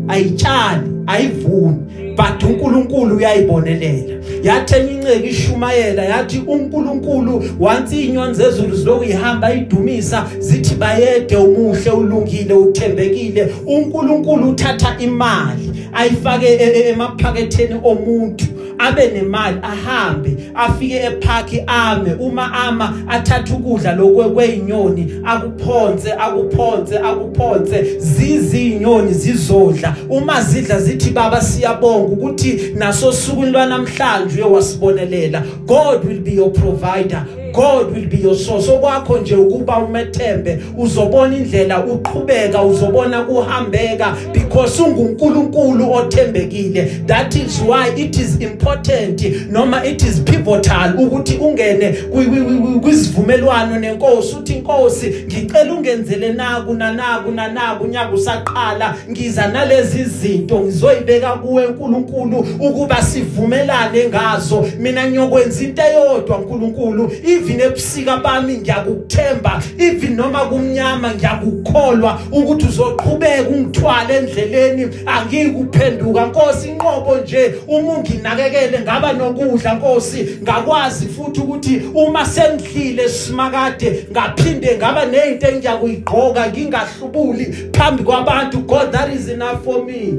ayitshali ayivuni but uNkulunkulu uyayibonelela. Yathi enyinceke ishumayela yathi uNkulunkulu once inyoni zezulu ziloku ihamba idumisa zithi bayede umuhle ulungile uthembekile uNkulunkulu uthatha imali. Ayifake e- e- emaphaketheni omuntu. Abe nemali ahambe afike epark ame. Uma ama athatha ukudla lokwe kwezinyoni akuphonse akuphonse akuphonse. Zizinyoni zizodla. Uma zidla zithi baba siyabonga ukuthi naso suku lwanamhlanje uyewasibonelela God will be your provider. God will be your source. Okwakho nje ukuba umethembe uzobona indlela uqhubeka uzobona kuhambeka because unguNkulunkulu othembekile. That is why it is important noma it is pivotal ukuthi ungene kwi- kwi- kwi- kwisivumelwano nenkosi. Uthi inkosi ngicela ungenzele naku nanaku nanaku unyaka usaqala ngiza nalezi zinto ngizoyibeka kuwe uNkulunkulu ukuba sivumelane ngazo. Mina ngiyokwenza into eyodwa uNkulunkulu even ebusika bami ngiyakuthemba even noma kumnyama ngiyakukholwa ukuthi uzoqhubeka ungithwale endleleni angikuphenduka Nkosi inqobo nje uma unginakekele ngaba nokudla Nkosi ngakwazi futhi ukuthi uma sengidlile simakade ngaphinde ngaba nezinto engiyakuyigqoka ngingahlubuli phambi kwabantu God that is enough for me.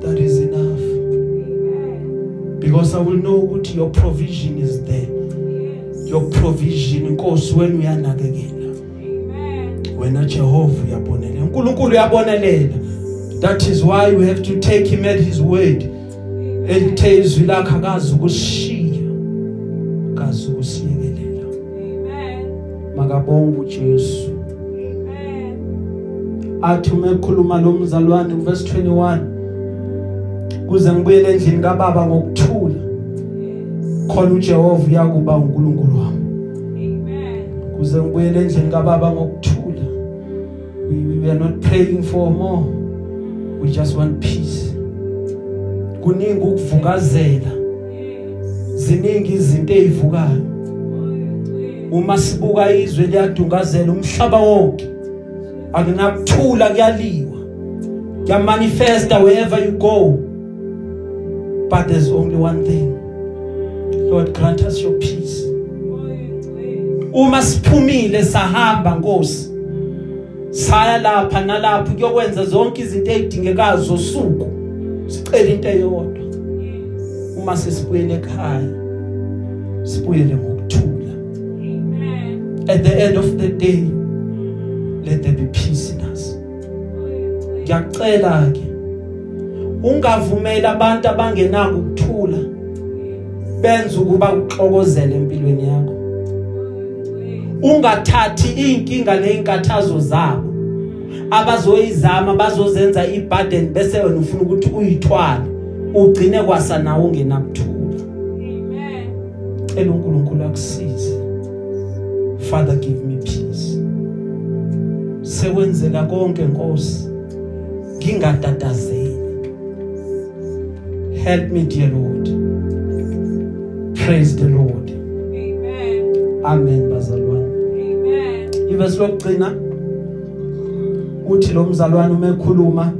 God is enough. Because I will know ukuthi your provision is there Yes. your provision inkosi wena uyanakekela Amen. wena Jehova uyabonelela uNkulunkulu uyabonelela that is why we have to take him at his word elithe izwi lakhe akazi ukushiya akazi ukusiyekelela Amen. makabonge uJesu Amen. athi uma ekhuluma lo mzalwane verse 21 kuze ngibuyele endlini kaBaba ngokuthula Yes. khona uJehova uyakuba uNkulunkulu wami Amen. kuze ngibuyele endlini kaBaba ngokuthula we, we are not praying for more we just want peace kuningi ukuvukazela Yes. ziningi izinto ezivukayo Yes. uma sibuka izwe liyadungazela umhlaba wonke akunakuthula kuyaliwa kuyamanifesta wherever you go but there's only one thing. Lord grant us your peace. Uma siphumile sahamba Nkosi. Saya lapha nalapha kuyokwenza zonke izinto ezidingekayo zosuku. Sicela into eyodwa. Uma sesibuyele ekhaya sibuyele ngokuthula. Amen. at the end of the day let there be peace in us. Ngiyacela ke ungavumeli abantu abangenako ukuthula benza ukuba uxokozele empilweni yakho. Ungathathi inkinga nezinkathazo zabo. Abazoyizama bazozenza iburden bese wena ufuna ukuthi uyithwale. Ugcine kwasa nawe ungenakuthula. Amen. cela uNkulunkulu akusize. Father give me peace. Sekwenzeka konke Nkosi. Ngingatatazeli. Help me dear lord praise the lord Amen. amen bazalwane Amen. ivesi lokugcina uthi lo mzalwane uma ekhuluma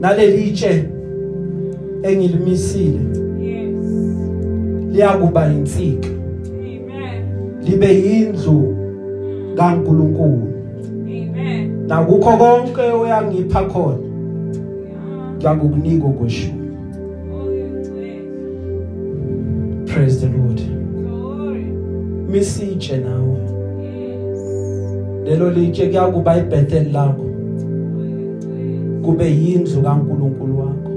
naleli tshe engilimisile Yes. liyakuba insika Amen. libe yindlu kaNkuluNkulu Amen. nakukho konke oyangipha khona Yeah. ngiyakukunika okweshumi misitshe nawe. Yes. lelo litshe kuyakuba iBethel lakho. Oh, yes. kube yindlu kaNkuluNkulu wakho.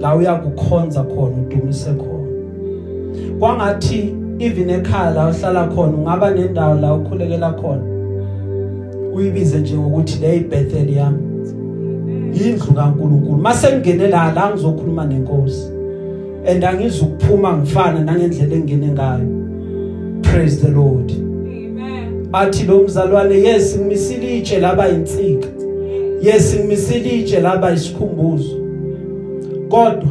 La uyakukhonza khona udumise khona. Kwangathi even ekhaya la uhlala khona ungaba nendawo la ukhulekela khona uyibize nje ngokuthi le iBethel yami. Indlu kaNkuluNkulu. Mase ngene la la ngizokhuluma nenkosi. And angizukuphuma ngifana nangendlela engene ngayo. Praise the lord. Amen. athi lo mzalwane yes ngimisile itshe laba insika. Yes ngimisile itshe laba isikhumbuzo. Kodwa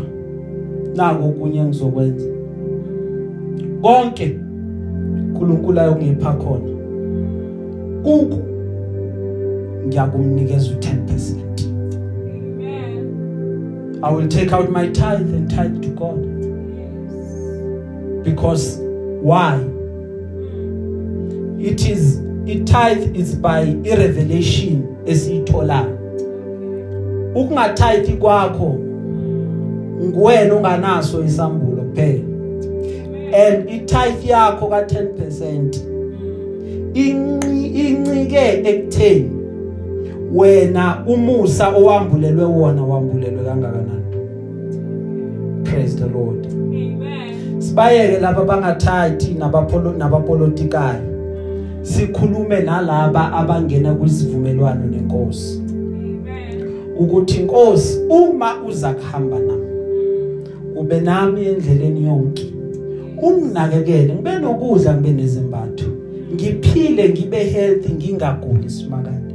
nako kunye ngizokwenza. Konke uNkulunkulu ayongipha khona. Kuku ngiyakumnikeza u10% Amen. I will take out my tithe and tithe to God. Because why? It is i tithe is by i revelation esiyitholayo. Ukungatithe kwakho nguwena onganaso isambulo kuphela. And i tithe yakho ka 10% inci incike ekutheni wena umusa owambulelwe wona wambulelwe kangakanani? Praise the lord. Amen. sibayeke laba bangathathi nabapolo nabapolitikayo. Sikhulume nalaba abangena kwisivumelwano nenkosi. Amen. ukuthi inkosi uma uza kuhamba nami ube nami endleleni yonke. Unginakekele ngibe nokudla ngibe nezimbatho ngiphile ngibe healthy ngingaguli simakade.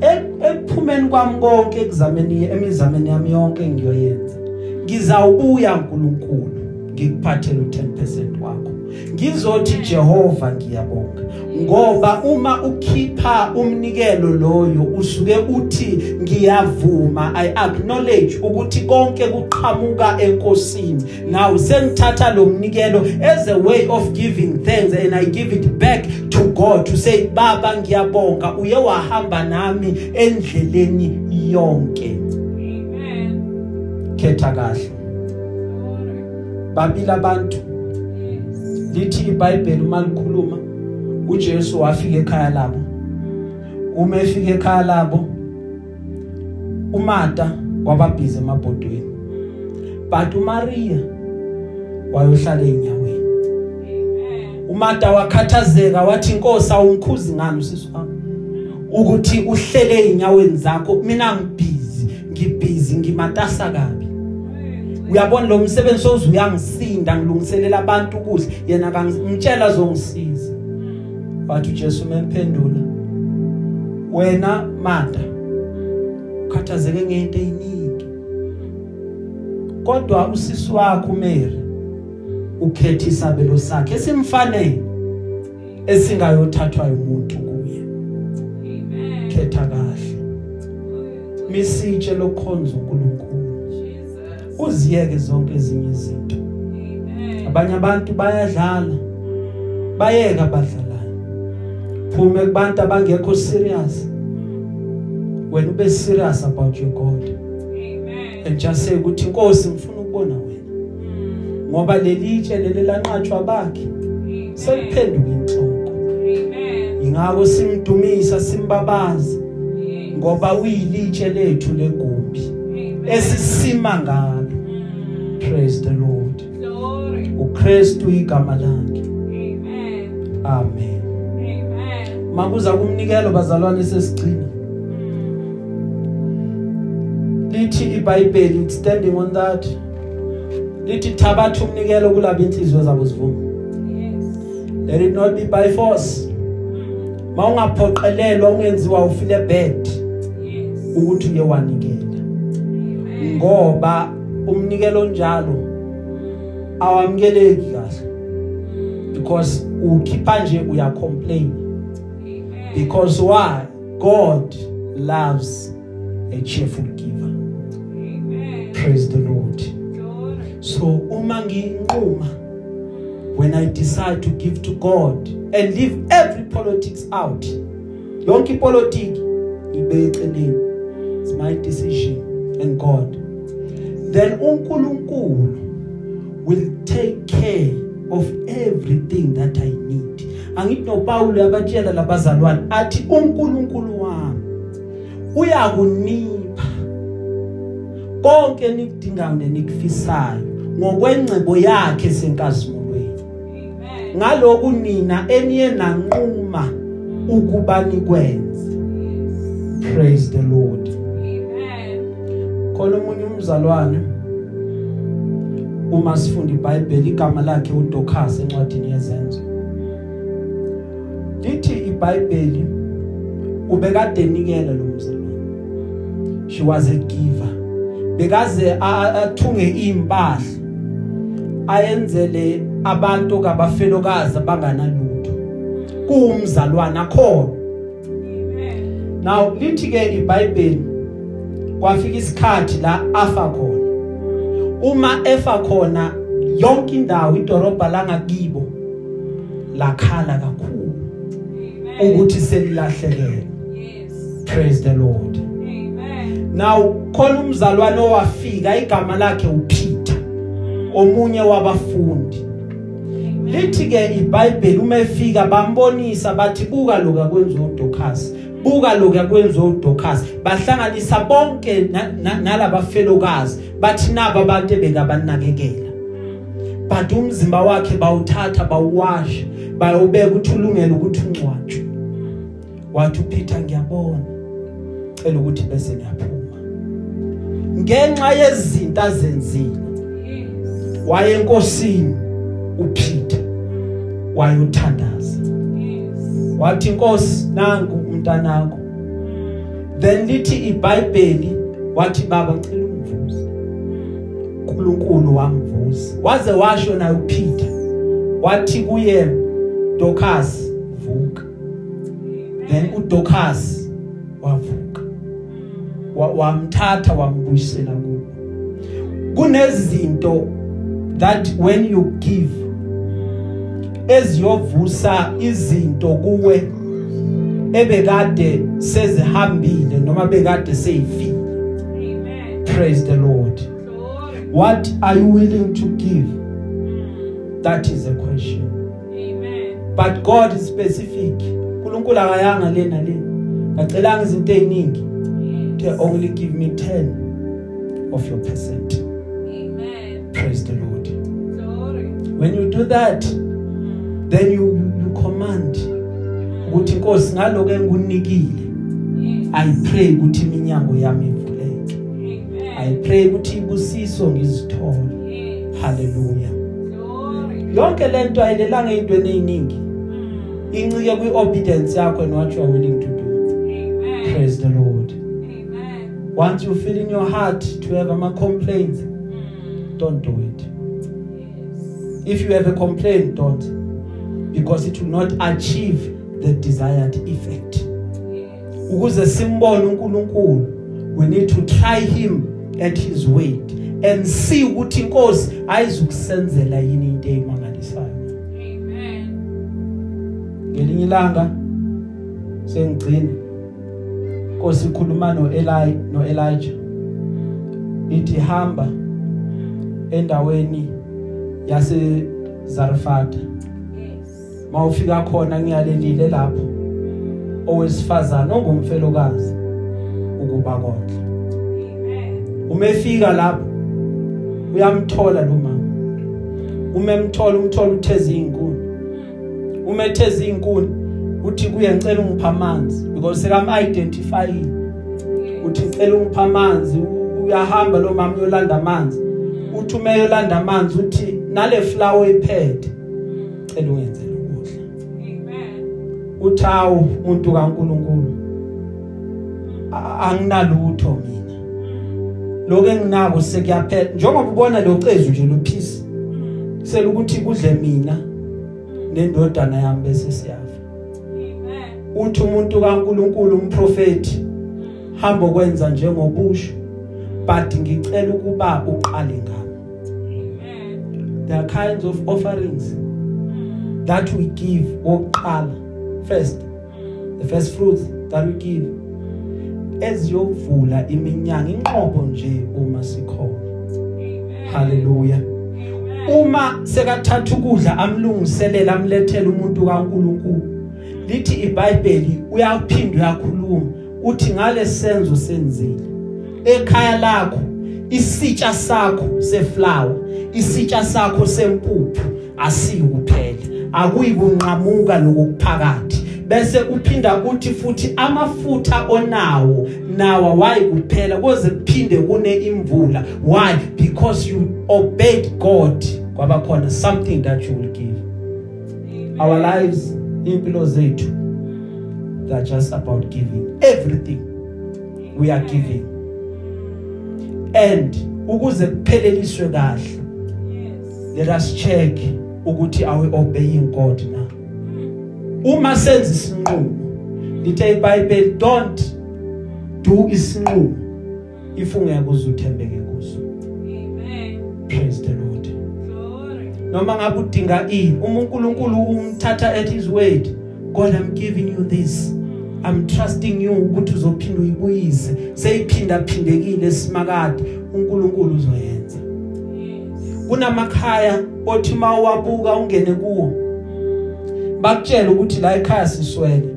Ek- ekuphumeni kwami konke ekuzameni emizameni yami yonke ngiyoyenza ngizawubuya uNkulunkulu ngikuphathele u10% wakho. Ngizothi Jehova ngiyabonga. Ngoba uma ukhipha umnikelo loyo usuke uthi ngiyavuma i acknowledge ukuthi konke kuqhamuka enkosini now sengithatha lo mnikelo as a way of giving thanks and i give it back to God to say baba ngiyabonga uye wahamba nami endleleni yonke Amen. khetha kahle Glory. babili abantu Yes. lithi iBhayibheli uma likhuluma uJesu wafika ekhaya labo. Uma efika ekhaya labo uMartha wababhiza emabhodweni. But uMaria wayohlala einyaweni Amen. uMartha wakhathazeka wathi inkosi awungikhuzi ngani usisi wami? Ukuthi uhlele einyaweni zakho mina ngibhizi ngibhizi ngimatasa kabi. Uyabona lo msebenzi soze uyangisinda ngilungiselela abantu ukudla yena kangitshela zongisiza wathi uJesu memphendula wena Martha ukhathazeke ngento eyiningi. Kodwa usisi wakho Mary ukhetha isabelo sakhe esimfanele esingayothathwa umuntu kuye. Amen. khetha kahle. Misitshe lokukhonza uNkulunkulu uziyeke zonke ezinye izinto. Abanye abantu bayadlala bayeka abadlalayo phume kubantu abangekho serious wena ube serious about your God Amen. and just say ukuthi inkosi ngifuna ukubona wena ngoba lelitshe leli lanqatshwa bakhe Amen. seliphenduka inhloko Amen. ingakho simdumisa simbabaza Yes. ngoba uyilitshe lethu legumbi Amen. esisima ngalo praise the lord Glory. uKristu igama lakhe Amen. amen Amen. Makuza kumnikelo bazalwane sesigcina lithi iBhayibheli it's standing on that lithi thabatha umnikelo kulabo inhliziyo zabo zivuma Yes. let it not be by force mawungaphoqelelwa ungenziwa ufile bad Yes. ukuthi uye wanikela Amen. ngoba umnikelo njalo awamukeleki kahle because ukhipha nje uya complain Amen. Because why? God loves a cheerful giver. Amen. praise the lord. Glory. so uma nginquma when i decide to give to God and leave every politics out yonke ipolitiki ibe eceleni. It's my decision and God. Then uNkulunkulu will take care of everything that i need. Angithi no Paul yabatshela labazalwane athi uNkulunkulu wami uyakunipha konke nikudingayo nenikufisayo ngokwengcebo yakhe senkazimulweni Amen. ngaloku nina eniye nanquma ukuba nikwenze. Praise the lord. Amen. khona umunye umzalwane uma sifunda iBhayibheli igama lakhe uDokas encwadini yezenzo. Lithi iBhayibheli ubekade enikela lo mzalwane she was a giver. Bekaze a- a- athunge impahla ayenzele abantu kabafelokazi abanganalutho. Kuumzalwane akhona. Amen. now lithi ke iBhayibheli kwafika isikhathi la afa khona. Uma efa khona yonke indawo idorobha langakibo lakhala kakhulu. Amen. Ukuthi selilahlekele Yes. praise the lord. Amen. now khona umzalwane owafika igama lakhe uPeter. Omunye wabafundi. Lithi ke iBhayibheli uma efika bambonisa bathi buka lokho akwenza uDokas buka lokho akwenza uDokas bahlanganisa bonke na- na- nalabafelokazi bathi naba abantu ebekabanakekela but umzimba wakhe bawuthatha bawuwasha bayobeka ukuthi ulungele ukuthi ungcwatshwe. Wathi uPeter ngiyabona. Cela ukuthi bese niyaphuma. Ngenxa yezinto azenzile Yes. waye enkosini uPeter wayothandaza. Yes. wathi inkosi nangu umntanakho. Then lithi iBhayibheli wathi baba ngicela umvuze. uNkulunkulu wamvuza. Waze washo naye uPeter. Wathi kuye Dorcas vuka then uDorcas wavuka. Wa- wamthatha wambuyisela kubo. Kunezinto that when you give eziyovusa izinto kuwe ebekade sezihambile noma bekade seyifile. Amen. praise the lord. What are you willing to give? That is a question. Amen. but God is specific. uNkulunkulu akayanga le acelanga izinto eziningi Yes. only give me 10 of your percent Amen. praise the lord Glory. when you do that then you you, command ukuthi inkosi ngaloko engikunikile Yes. i pray ukuthi iminyango yami ivuleke i pray ukuthi ibusiso ngizithole haleluya Glory. yonke lento ayilelanga ezintweni eziningi. Incike kwiobedience yakho and what you are willing to do Amen. praise the lord Amen. once you feel in your heart to have ama complaints Mm. don't do it Yes. if you have a complaint don't Mm. because it will not achieve the desired effect ukuze simbone uNkulunkulu we need to try him at his weight and see ukuthi inkosi ayizukusenzela yini into eyimangalisayo. Ngelinye ilanga sengigcina inkosi ikhuluma noEli noElijah. Ithi hamba endaweni yase Zarfata Yes. mawufika khona ngiyalelile lapho. Owesifazana ongumfelokazi ukuba konke. Amen. umefika lapho uyamthola lo mama. Umemthola umthola utheza izinkuni umetheza izinkuni uthi kuye ngicela ungipha amanzi because sekam identify uthi ngicela ungipha amanzi uyahamba lo mama uyolanda amanzi. Uthi uma eyolanda amanzi uthi nale flower iphethe cela ungenzele ukudla Amen. uthi awu umuntu kaNkuluNkulu anginalutho mina. Lokho enginako sekuyaphela njengoba ubona lo cezu nje lo peace sela ukuthi kudle mina. Nendodana yami bese siyafa. Uthi umuntu kaNkuluNkulu umprofeti hamba kwenza njengobusho but ngicela ukuba uqale ngami. There are kinds of offerings that we give oqala first the first fruits that we give. Eziyovula iminyango inqobo nje uma sikhona. Haleluya. Uma sekathatha ukudla amlungiselela amlethela umuntu kaNkuluNkulu. Lithi iBhayibheli uyaphinda uyakhuluma uthi ngale senzo senzile. Ekhaya lakho isitsha sakho seflower isitsha sakho sempuphu asikuphela akuyikunqamuka lokuphakathi bese uphinda uthi futhi amafutha onawo nawa wayi kuphela koze kuphinde kune imvula. Why? Because you obeyed God. Kwaba khona something that you will give. Amen. our lives impilo zethu they're just about giving. Everything we are giving. And ukuze kupheleliswe kahle Yes. let us check ukuthi are we obeying God na? Uma senza isinqumo lithe iBhayibheli don't do isinqumo if ungeke uzuthembeke kuso Amen. praise the lord Glory. noma ngabe udinga ini uma uNkulunkulu umthatha at his word God I'm giving you this I'm trusting you ukuthi uzophinda uyibuyise seyiphinda phindekile esimakade uNkulunkulu uzoyenza Yes. kunamakhaya othi mawabuka ungene kuwo bakutshela ukuthi la ekhaya siswele.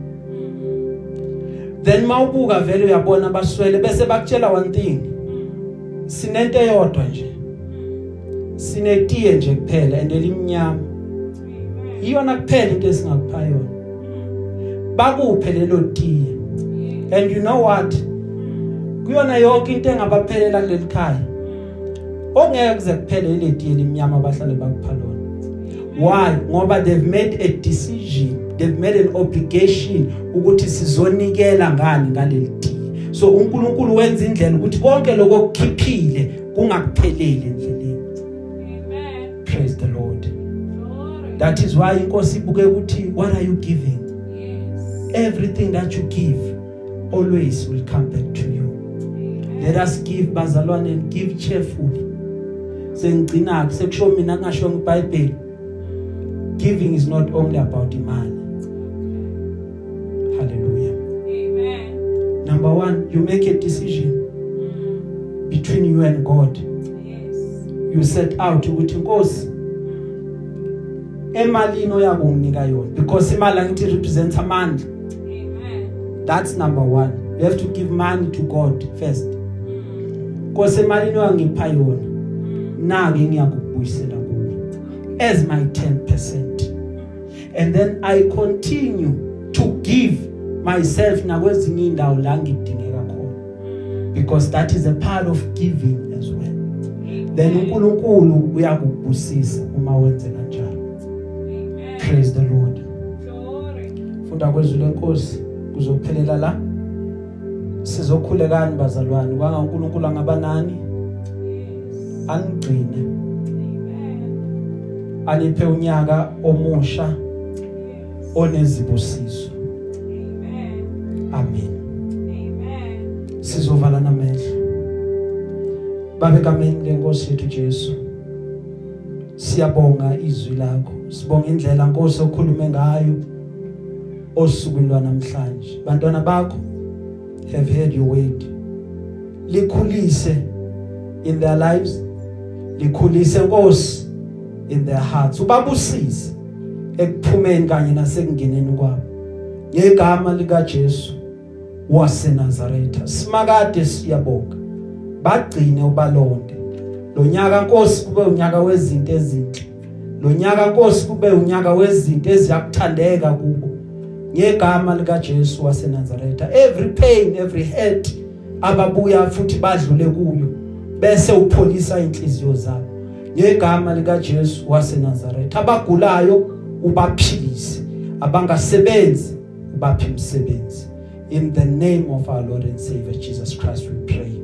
Then mawubuka vele uyabona baswele bese bakutshela one thing. Sinento eyodwa nje. Sinetiye nje kuphela and elimnyama. Amen. iyona kuphela into esingakupha yona. Bakuphe lelo tiye. And you know what? Kuyona yonke into engabaphelela kuleli khaya. Ongeke kuze kuphele ile tiye limnyama abahlale bakupha lona. Why ngoba they've made a decision they've made an obligation ukuthi sizonikela ngani ngaleli so uNkulunkulu wenza indlela ukuthi konke lokho okukhiphile kungakupheleli endleleni. Amen. praise the lord. That is why inkosi ibuke ukuthi what are you giving? Yes. everything that you give always will come back to you. Let us give bazalwane and give cheerfully. Sengigcina sekusho mina kungasho ngeBhayibheli. Giving is not only about imali hallelujah. Amen. number 1 you make a decision between you and God. Yes. you set out ukuthi inkosi emalini oyakunginika yona because imali angithi represents amandla. Amen. that's number 1 you have to give money to God first. Nkosi emalini oyangipha yona. Nake ngiyakubuyisela kuwe. As my 10% and then I continue to give myself nakwezinye indawo la ngidingeka khona because that is a part of giving as well then uNkulunkulu uyakubusisa uma wenze kanjalo Amen. praise the lord Glory. funda kwezwi lenkosi kuzophelela la sizokhulekani bazalwane kwanga uNkulunkulu angaba nani Yes. anigcine Amen. aniphe unyaka omusha Yes. Onezibusiso Amen. amen Amen. sizovala namehlo. Babe kameni lenkosi yethu Jesu. Siyabonga izwi lakho. Sibonga indlela Nkosi okhulume ngayo osukwini lwanamhlanje. Bantwana bakho have heard your word. Likhulise in their lives. Likhulise Nkosi in their hearts. Ubabusise. Ekuphumeni kanye nasekungeneni kwabo. Ngegama lika Jesu waseNazaretha simakade siyabonga bagcine ubalonde. Lo nyaka Nkosi kube unyaka wezinto ezinhle. Lo nyaka Nkosi kube unyaka wezinto eziyakuthandeka kubo. Ngegama lika Jesu waseNazaretha every pain every hurt ababuya futhi badlule kuyo bese upholisa inhliziyo zabo. Ngegama lika Jesu waseNazaretha abagulayo ubaphilise. Abangasebenzi ubaphe umsebenzi. In the name of our Lord and Savior Jesus Christ we pray.